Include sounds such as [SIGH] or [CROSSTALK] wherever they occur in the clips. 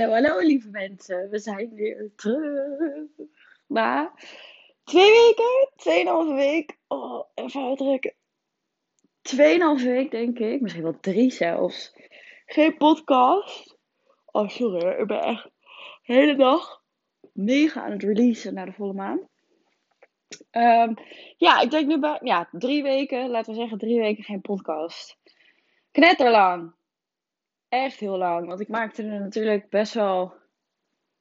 Hallo, hallo lieve mensen. We zijn weer terug. Na twee weken, tweeënhalve week. Oh, even uitdrukken. Tweeënhalve week denk ik, misschien wel drie zelfs. Geen podcast. Oh, sorry, ik ben echt de hele dag mega aan het releasen naar de volle maan. Ehm, ja, ik denk nu bij ja, drie weken, laten we zeggen drie weken geen podcast. Knetterlang echt heel lang. Want ik maakte er natuurlijk best wel,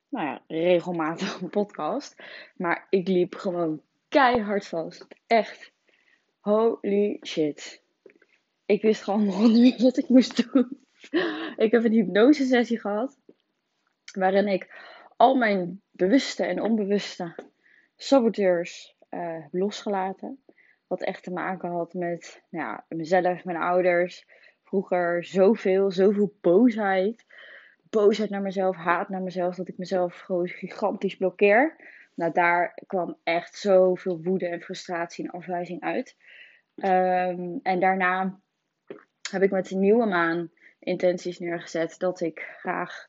nou ja, regelmatig een podcast. Maar ik liep gewoon keihard vast. Echt. Holy shit. Ik wist gewoon [LAUGHS] nog niet wat ik moest doen. Ik heb een hypnose sessie gehad. Waarin ik al mijn bewuste en onbewuste saboteurs heb losgelaten. Wat echt te maken had met nou ja, mezelf, mijn ouders, vroeger zoveel, zoveel boosheid. Boosheid naar mezelf, haat naar mezelf, dat ik mezelf gewoon gigantisch blokkeer. Nou, daar kwam echt zoveel woede en frustratie en afwijzing uit. Ehm, en daarna heb ik met de nieuwe maan intenties neergezet dat ik graag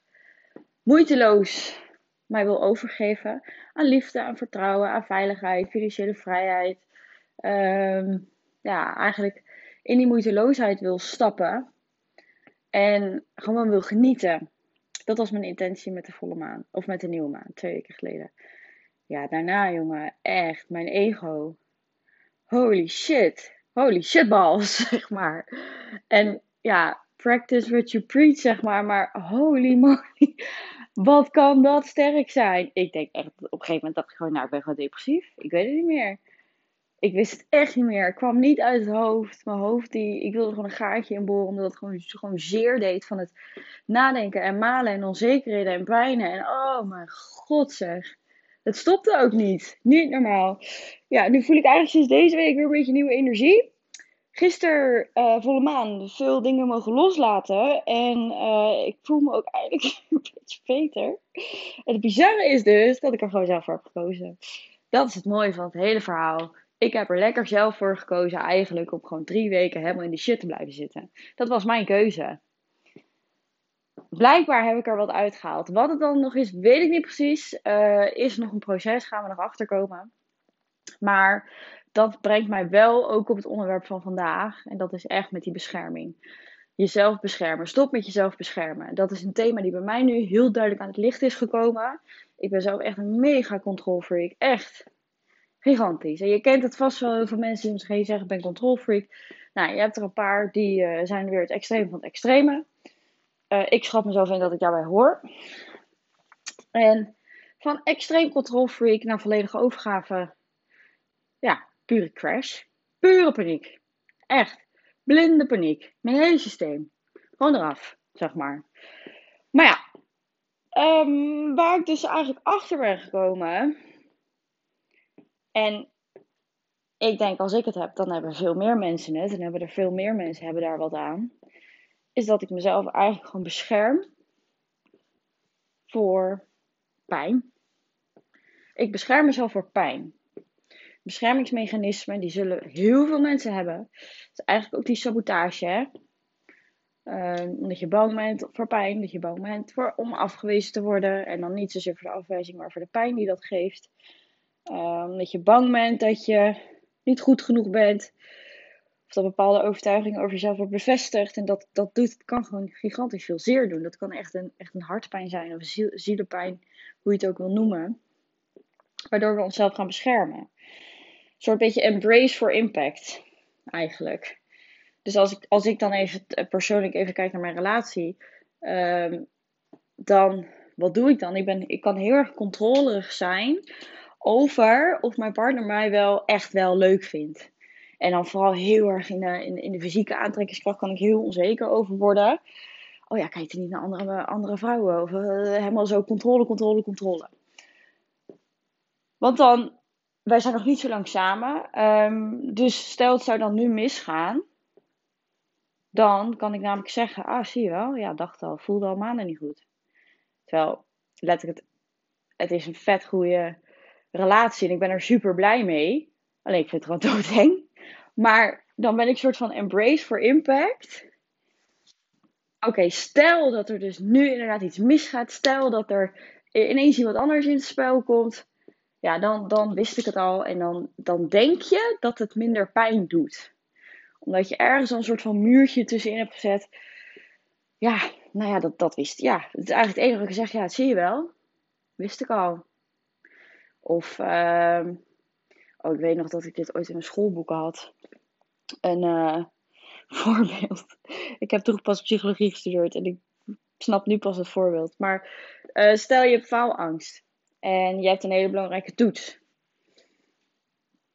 moeiteloos mij wil overgeven aan liefde, aan vertrouwen, aan veiligheid, financiële vrijheid. Ehm, ja, eigenlijk in die moeiteloosheid wil stappen en gewoon wil genieten. Dat was mijn intentie met de volle maan. Of met de nieuwe maan, twee weken geleden. Ja, daarna, jongen, echt, mijn ego. Holy shit. Holy shitballs, [LAUGHS] zeg maar. En ja, practice what you preach, zeg maar. Maar holy moly, wat kan dat sterk zijn? Ik denk echt, op een gegeven moment dacht ik gewoon, nou, ik ben gewoon depressief. Ik weet het niet meer ik wist het echt niet meer. Ik kwam niet uit het hoofd. Mijn hoofd, die, ik wilde gewoon een gaatje inboren. Omdat het gewoon, gewoon zeer deed van het nadenken en malen en onzekerheden en pijnen. En oh mijn god zeg. Het stopte ook niet. Niet normaal. Ja, nu voel ik eigenlijk sinds deze week weer een beetje nieuwe energie. Gisteren uh, volle maan, veel dingen mogen loslaten. En uh, ik voel me ook eigenlijk [LAUGHS] een beetje beter. En het bizarre is dus dat ik er gewoon zelf voor heb gekozen. Dat is het mooie van het hele verhaal ik heb er lekker zelf voor gekozen eigenlijk om gewoon drie weken helemaal in de shit te blijven zitten. Dat was mijn keuze. Blijkbaar heb ik er wat uitgehaald. Wat het dan nog is, weet ik niet precies. Uh, is nog een proces, gaan we nog achterkomen. Maar dat brengt mij wel ook op het onderwerp van vandaag. En dat is echt met die bescherming. Jezelf beschermen. Stop met jezelf beschermen. Dat is een thema die bij mij nu heel duidelijk aan het licht is gekomen. Ik ben zelf echt een mega control freak. Echt gigantisch. En je kent het vast wel heel veel mensen die misschien zeggen: ik ben control freak. Nou, je hebt er een paar die uh, zijn weer het extreem van het extreme. Uh, ik schat mezelf in dat ik daarbij hoor. En van extreem control freak naar volledige overgave. Ja, pure crash. Pure paniek. Echt. Blinde paniek. Mijn hele systeem. Gewoon eraf, zeg maar. Maar ja. Um, waar ik dus eigenlijk achter ben gekomen en ik denk, als ik het heb, dan hebben veel meer mensen het. En hebben er veel meer mensen hebben daar wat aan. Is dat ik mezelf eigenlijk gewoon bescherm voor pijn. Ik bescherm mezelf voor pijn. Beschermingsmechanismen, die zullen heel veel mensen hebben. Dat is eigenlijk ook die sabotage, hè? Um, omdat je bang bent voor pijn, dat je bang bent voor, om afgewezen te worden. En dan niet zozeer voor de afwijzing, maar voor de pijn die dat geeft. Um, dat je bang bent dat je niet goed genoeg bent. Of dat bepaalde overtuigingen over jezelf wordt bevestigd. En dat, dat doet, kan gewoon gigantisch veel zeer doen. Dat kan echt een, echt een hartpijn zijn of zielepijn, hoe je het ook wil noemen. Waardoor we onszelf gaan beschermen. Een soort beetje embrace for impact, eigenlijk. Dus als ik, als ik dan even persoonlijk even kijk naar mijn relatie, um, dan wat doe ik dan? Ik, ben, ik kan heel erg controlerig zijn over of mijn partner mij wel echt wel leuk vindt. En dan vooral heel erg in de, in, de fysieke aantrekkingskracht kan ik heel onzeker over worden. Oh ja, kijk er niet naar andere, andere vrouwen. Of uh, helemaal zo controle, controle, controle. Want dan, wij zijn nog niet zo lang samen. Um, dus stel het zou dan nu misgaan. Dan kan ik namelijk zeggen, ah zie je wel, ja dacht al, voelde al maanden niet goed. Terwijl, letterlijk, het, het is een vet goede relatie en ik ben er super blij mee. Alleen ik vind het gewoon [LAUGHS] doodeng. Maar dan ben ik soort van embrace for impact. oké, stel dat er dus nu inderdaad iets misgaat. Stel dat er ineens iemand anders in het spel komt. Ja, dan, dan wist ik het al. En dan, dan denk je dat het minder pijn doet. Omdat je ergens een soort van muurtje tussenin hebt gezet. Ja, nou ja, dat, dat wist Ja, het is eigenlijk het enige wat ik zeg. Ja, dat zie je wel. Wist ik al. Of, uh, oh, ik weet nog dat ik dit ooit in mijn schoolboeken had. Een uh, [LAUGHS] voorbeeld. Ik heb toch pas psychologie gestudeerd en ik snap nu pas het voorbeeld. Maar uh, stel je hebt faalangst en je hebt een hele belangrijke toets.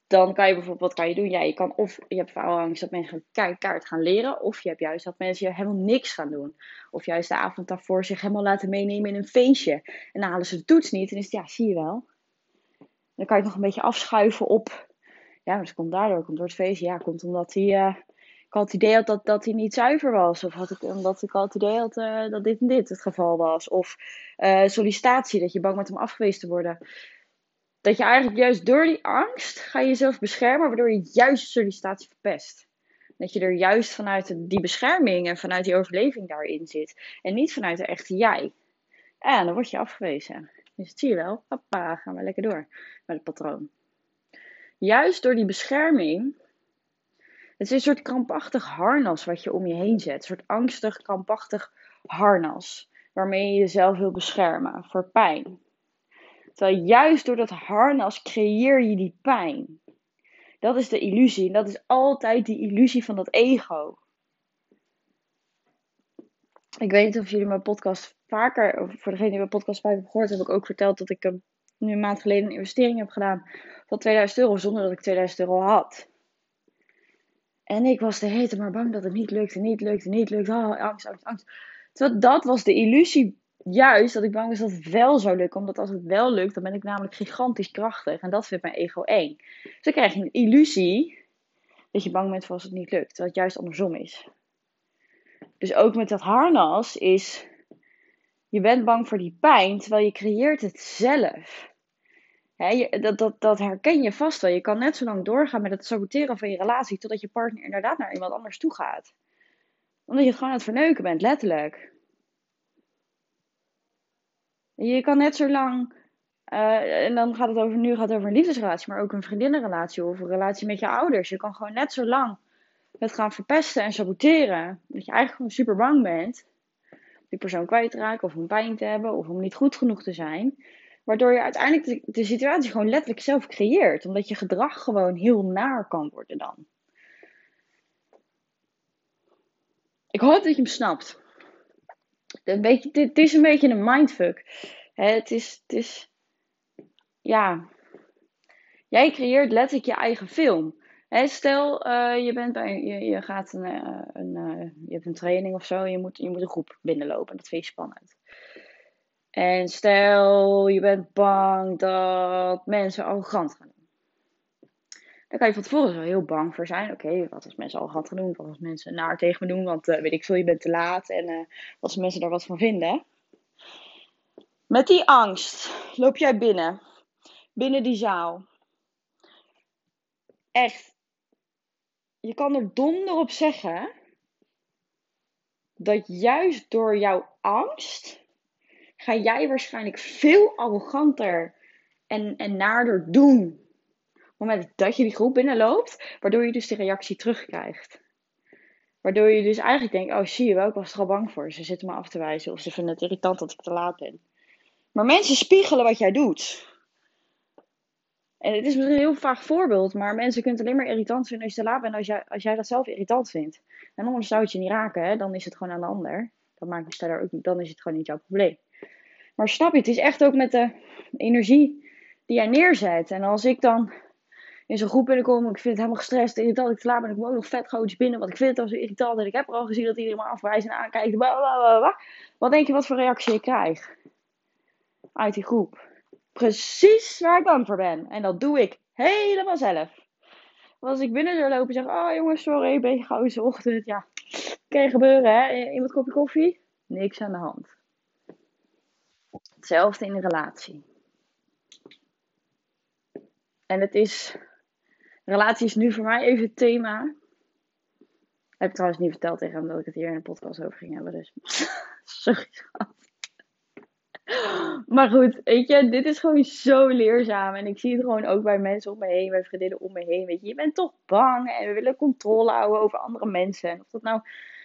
Dan kan je bijvoorbeeld, wat kan je doen? Ja, je kan of je hebt faalangst dat mensen kaart gaan leren. Of je hebt juist dat mensen helemaal niks gaan doen. Of juist de avond daarvoor zich helemaal laten meenemen in een feestje. En dan halen ze de toets niet. En is het, ja, zie je wel. Dan kan je het nog een beetje afschuiven op. Ja, maar het komt daardoor, komt door het feestje. Ja, komt omdat hij. Uh, ik had het idee had dat, dat hij niet zuiver was. Of had ik, omdat ik al het idee had uh, dat dit en dit het geval was. Of uh, sollicitatie, dat je bang bent om afgewezen te worden. Dat je eigenlijk juist door die angst ga je jezelf beschermen, waardoor je juist sollicitatie verpest. Dat je er juist vanuit die bescherming en vanuit die overleving daarin zit. En niet vanuit de echte jij. En dan word je afgewezen. Dus zie je wel. Hoppa, gaan we lekker door met het patroon. Juist door die bescherming. Het is een soort krampachtig harnas wat je om je heen zet. Een soort angstig, krampachtig harnas. Waarmee je jezelf wil beschermen voor pijn. Terwijl juist door dat harnas creëer je die pijn. Dat is de illusie. En dat is altijd die illusie van dat ego. Ik weet niet of jullie mijn podcast vaker, voor degene die mijn podcast vaak hebben gehoord, heb ik ook verteld dat ik nu een maand geleden een investering heb gedaan van 2000 euro zonder dat ik 2000 euro had. En ik was de hele maar bang dat het niet lukte, niet lukte, niet lukte. Oh, angst, angst, angst. Terwijl dat was de illusie juist dat ik bang was dat het wel zou lukken. Omdat als het wel lukt, dan ben ik namelijk gigantisch krachtig. En dat vindt mijn ego eng. Dus dan krijg je een illusie dat je bang bent voor als het niet lukt. Terwijl het juist andersom is. Dus ook met dat harnas is, je bent bang voor die pijn, terwijl je creëert het zelf. je, dat, dat, dat herken je vast wel. Je kan net zo lang doorgaan met het saboteren van je relatie, totdat je partner inderdaad naar iemand anders toe gaat. Omdat je het gewoon aan het verneuken bent, letterlijk. Je kan net zo lang, uh, en dan gaat het over, nu gaat het over een liefdesrelatie, maar ook een vriendinnenrelatie of een relatie met je ouders. Je kan gewoon net zo lang het gaan verpesten en saboteren. Dat je eigenlijk gewoon super bang bent die persoon kwijt te raken of om pijn te hebben of om niet goed genoeg te zijn. Waardoor je uiteindelijk de, situatie gewoon letterlijk zelf creëert. Omdat je gedrag gewoon heel naar kan worden dan. Ik hoop dat je hem snapt. Een dit, is een beetje een mindfuck. het, is, het is. Ja. Jij creëert letterlijk je eigen film stel, uh, je, bent bij, je, je, gaat een, uh, een uh, je hebt een training of zo. Je moet, je moet een groep binnenlopen. Dat vind je spannend. En stel, je bent bang dat mensen arrogant gaan doen. Dan kan je van tevoren zo heel bang voor zijn. Oké, wat als mensen arrogant gaan doen? Wat als mensen naar tegen me doen? Want weet ik veel, je bent te laat. En wat als mensen daar wat van vinden? Met die angst loop jij binnen. Binnen die zaal. Echt je kan er donder op zeggen dat juist door jouw angst ga jij waarschijnlijk veel arroganter en, en naarder doen. Op het moment dat je die groep binnenloopt, waardoor je dus de reactie terugkrijgt. Waardoor je dus eigenlijk denkt, oh zie je wel, ik was er al bang voor. Ze zitten me af te wijzen of ze vinden het irritant dat ik te laat ben. Maar mensen spiegelen wat jij doet. En het is misschien een heel vaag voorbeeld, maar mensen kunnen alleen maar irritant vinden als je te laat bent als jij, als jij dat zelf irritant vindt. En anders zou het je niet raken, hè? dan is het gewoon aan de ander. Dat maakt het verder ook dan is het gewoon niet jouw probleem. Maar snap je, het is echt ook met de energie die jij neerzet. En als ik dan in zo'n groep binnenkom, ik vind het helemaal gestrest, irritant, ik te laat ben, ik moet ook nog vet grootjes binnen, want ik vind het al zo irritant en ik heb er al gezien dat iedereen me afwijst en aankijkt. Wat denk je wat voor reactie ik krijg uit die groep? Precies waar ik bang voor ben. En dat doe ik helemaal zelf. als ik binnen zou en zeg: Oh jongens, sorry, een beetje gouden ochtend. Ja, kan gebeuren, hè? Iemand kopje koffie? Niks aan de hand. Hetzelfde in een relatie. En het is. Relatie is nu voor mij even het thema. Heb ik trouwens niet verteld tegen hem dat ik het hier in de podcast over ging hebben. Dus [LAUGHS] sorry schat. Maar goed, weet je, dit is gewoon zo leerzaam. En ik zie het gewoon ook bij mensen om me heen, bij vriendinnen om me heen. Weet je, je bent toch bang en we willen controle houden over andere mensen. En of dat nou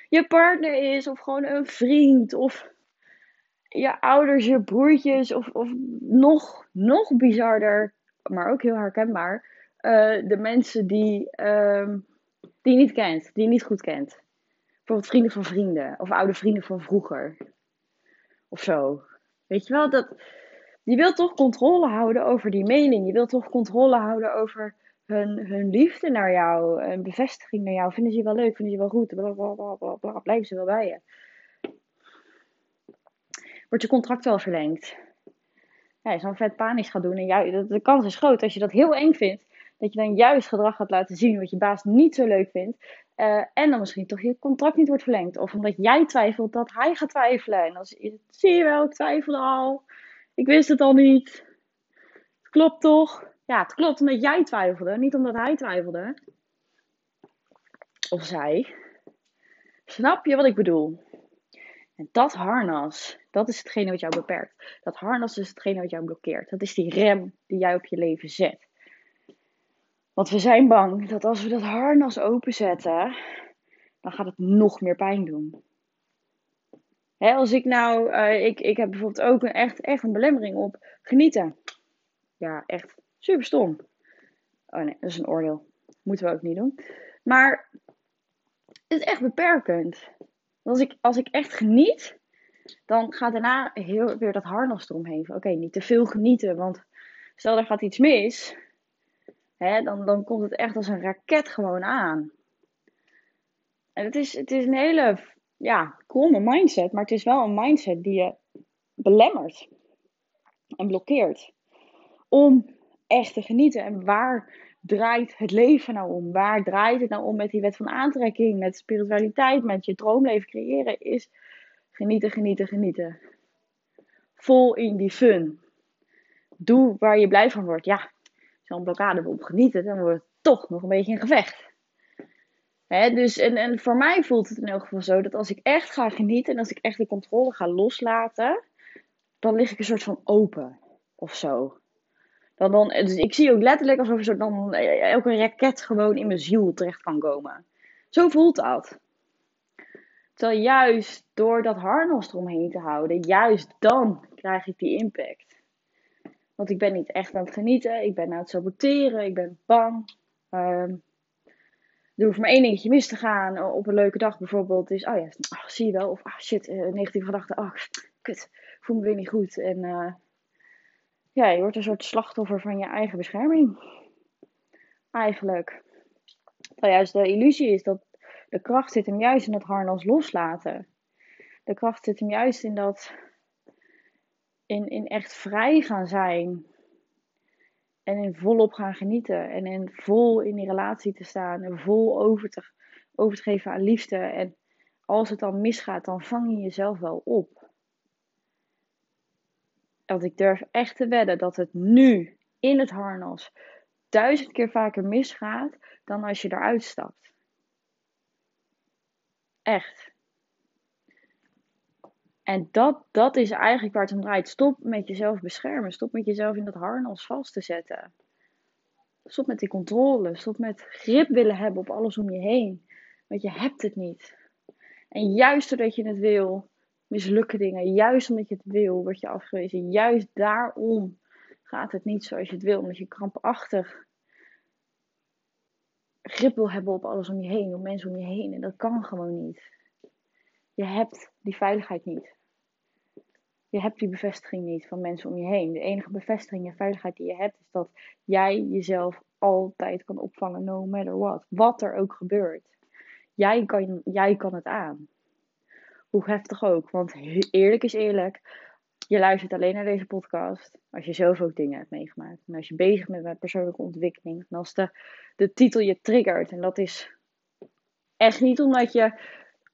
je partner is, of gewoon een vriend, of je ouders, je broertjes, of, of nog, nog bizarder, maar ook heel herkenbaar, uh, de mensen die, uh, die je niet kent, die je niet goed kent. Bijvoorbeeld vrienden van vrienden, of oude vrienden van vroeger. Of zo. Weet je wel, dat, je wilt toch controle houden over die mening. Je wilt toch controle houden over hun, hun liefde naar jou, een bevestiging naar jou. Vinden ze je wel leuk, vinden ze je wel goed, bla blijven ze wel bij je. Wordt je contract wel verlengd? Ja, zo'n vet panisch gaat doen en jou, de kans is groot als je dat heel eng vindt, dat je dan juist gedrag gaat laten zien wat je baas niet zo leuk vindt. Uh, en dan misschien toch je contract niet wordt verlengd. Of omdat jij twijfelt dat hij gaat twijfelen. En dan zie je wel, ik twijfelde al. Ik wist het al niet. Het klopt toch? Ja, het klopt omdat jij twijfelde, niet omdat hij twijfelde. Of zij. Snap je wat ik bedoel? En dat harnas, dat is hetgene wat jou beperkt. Dat harnas is hetgene wat jou blokkeert. Dat is die rem die jij op je leven zet. Want we zijn bang dat als we dat harnas openzetten, dan gaat het nog meer pijn doen. Hè, als ik nou, uh, ik, ik heb bijvoorbeeld ook een, echt, echt een belemmering op genieten. Ja, echt super stom. Oh nee, dat is een oordeel. Moeten we ook niet doen. Maar het is echt beperkend. Als ik, als ik echt geniet, dan gaat daarna heel, weer dat harnas eromheen. Oké, niet te veel genieten, want stel er gaat iets mis, hè, dan, dan komt het echt als een raket gewoon aan. En het is, het is een hele ja, kromme mindset, maar het is wel een mindset die je belemmert en blokkeert om echt te genieten. En waar draait het leven nou om? Waar draait het nou om met die wet van aantrekking, met spiritualiteit, met je droomleven creëren? Is genieten, genieten, genieten. Vol in die fun. Doe waar je blij van wordt. Ja, zo'n blokkade op genieten, dan wordt het toch nog een beetje een gevecht. dus, en, en voor mij voelt het in elk geval zo dat als ik echt ga genieten en als ik echt de controle ga loslaten, dan lig ik een soort van open of zo. Dan, dan, dus ik zie ook letterlijk alsof er dan eh, elke raket gewoon in mijn ziel terecht kan komen. Zo voelt dat. Terwijl juist door dat harnas eromheen te houden, juist dan krijg ik die impact. Want ik ben niet echt aan het genieten, ik ben aan het saboteren, ik ben bang. Um, er hoeft maar één dingetje mis te gaan op een leuke dag bijvoorbeeld. Is, oh ja, oh, zie je wel. Of, oh shit, uh, negatieve gedachten. Oh, kut, voel me weer niet goed. En uh, ja, je wordt een soort slachtoffer van je eigen bescherming. Eigenlijk. Juist de illusie is dat de kracht zit hem juist in het harnas loslaten. De kracht zit hem juist in dat. In, in echt vrij gaan zijn. En in volop gaan genieten. En in vol in die relatie te staan. En vol over te, over te geven aan liefde. En als het dan misgaat, dan vang je jezelf wel op dat ik durf echt te wedden dat het nu in het harnas duizend keer vaker misgaat dan als je eruit stapt. Echt. En dat, dat is eigenlijk waar het om draait. Stop met jezelf beschermen. Stop met jezelf in dat harnas vast te zetten. Stop met die controle. Stop met grip willen hebben op alles om je heen. Want je hebt het niet. En juist doordat je het wil, mislukken dingen. Juist omdat je het wil, word je afgewezen. Juist daarom gaat het niet zoals je het wil. Omdat je krampachtig grip wil hebben op alles om je heen, op mensen om je heen. En dat kan gewoon niet. Je hebt die veiligheid niet. Je hebt die bevestiging niet van mensen om je heen. De enige bevestiging en veiligheid die je hebt is dat jij jezelf altijd kan opvangen, no matter what. Wat er ook gebeurt. Jij kan, jij kan het aan. Hoe heftig ook. Want eerlijk is eerlijk. Je luistert alleen naar deze podcast als je zelf ook dingen hebt meegemaakt. En als je bezig bent met persoonlijke ontwikkeling. En als de, de titel je triggert. En dat is echt niet omdat je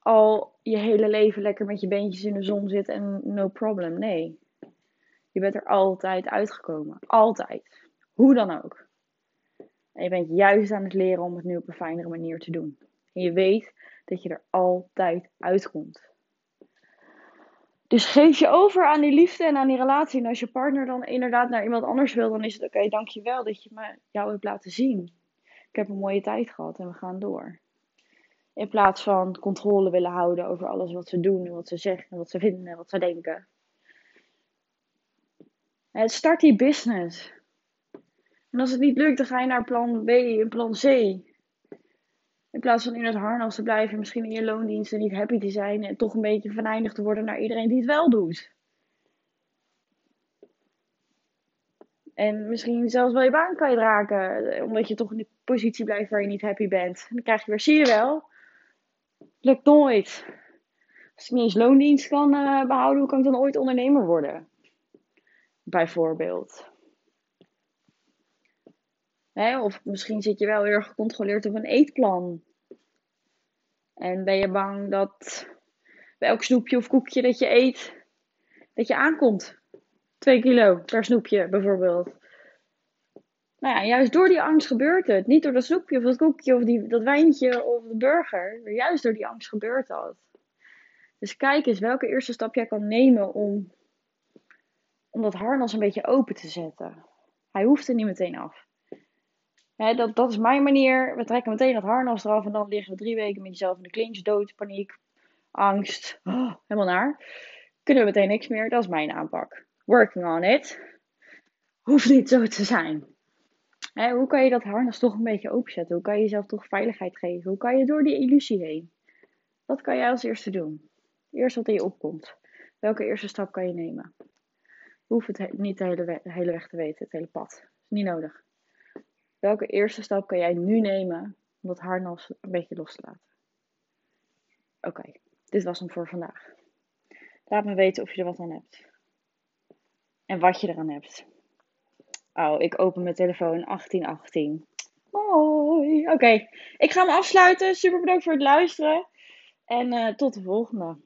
al je hele leven lekker met je beentjes in de zon zit en no problem. Nee. Je bent er altijd uitgekomen. Altijd. Hoe dan ook. En je bent juist aan het leren om het nu op een fijnere manier te doen. En je weet dat je er altijd uitkomt. Dus geef je over aan die liefde en aan die relatie. En als je partner dan inderdaad naar iemand anders wil, dan is het oké, dankjewel dat je me jou hebt laten zien. Ik heb een mooie tijd gehad en we gaan door. In plaats van controle willen houden over alles wat ze doen en wat ze zeggen en wat ze vinden en wat ze denken. Het start die business. En als het niet lukt, dan ga je naar plan B en plan C. In plaats van in het harnas te blijven, misschien in je loondiensten niet happy te zijn en toch een beetje venijnig te worden naar iedereen die het wel doet. En misschien zelfs wel je baan raken, omdat je toch in de positie blijft waar je niet happy bent. En dan krijg je weer, zie je wel, lukt nooit. Als ik niet eens loondienst kan uh, behouden, hoe kan ik dan ooit ondernemer worden? Bijvoorbeeld. Of misschien zit je wel heel gecontroleerd op een eetplan. En ben je bang dat bij elk snoepje of koekje dat je eet, dat je aankomt. 2 kilo per snoepje bijvoorbeeld. Nou ja, juist door die angst gebeurt het. Niet door dat snoepje of dat koekje of die, dat wijntje of de burger. Maar juist door die angst gebeurt dat. Dus kijk eens welke eerste stap jij kan nemen om, om dat harnas een beetje open te zetten. Hij hoeft er niet meteen af dat, dat is mijn manier. We trekken meteen dat harnas eraf en dan liggen we drie weken met jezelf in de clinch, dood, paniek, angst, oh, helemaal naar. Kunnen we meteen niks meer. Dat is mijn aanpak. Working on it. Hoeft niet zo te zijn. Hoe kan je dat harnas toch een beetje openzetten? Hoe kan je jezelf toch veiligheid geven? Hoe kan je door die illusie heen? Wat kan jij als eerste doen? Eerst wat in je opkomt. Welke eerste stap kan je nemen? Je hoeft het niet de hele, weg, hele weg te weten, het hele pad. Dat is niet nodig. Welke eerste stap kan jij nu nemen om dat harnas een beetje los te laten? Oké, dit was hem voor vandaag. Laat me weten of je er wat aan hebt. En wat je eraan hebt. Oh, ik open mijn telefoon 1818. Mooi. Oké, ik ga hem afsluiten. Super bedankt voor het luisteren. En uh, tot de volgende.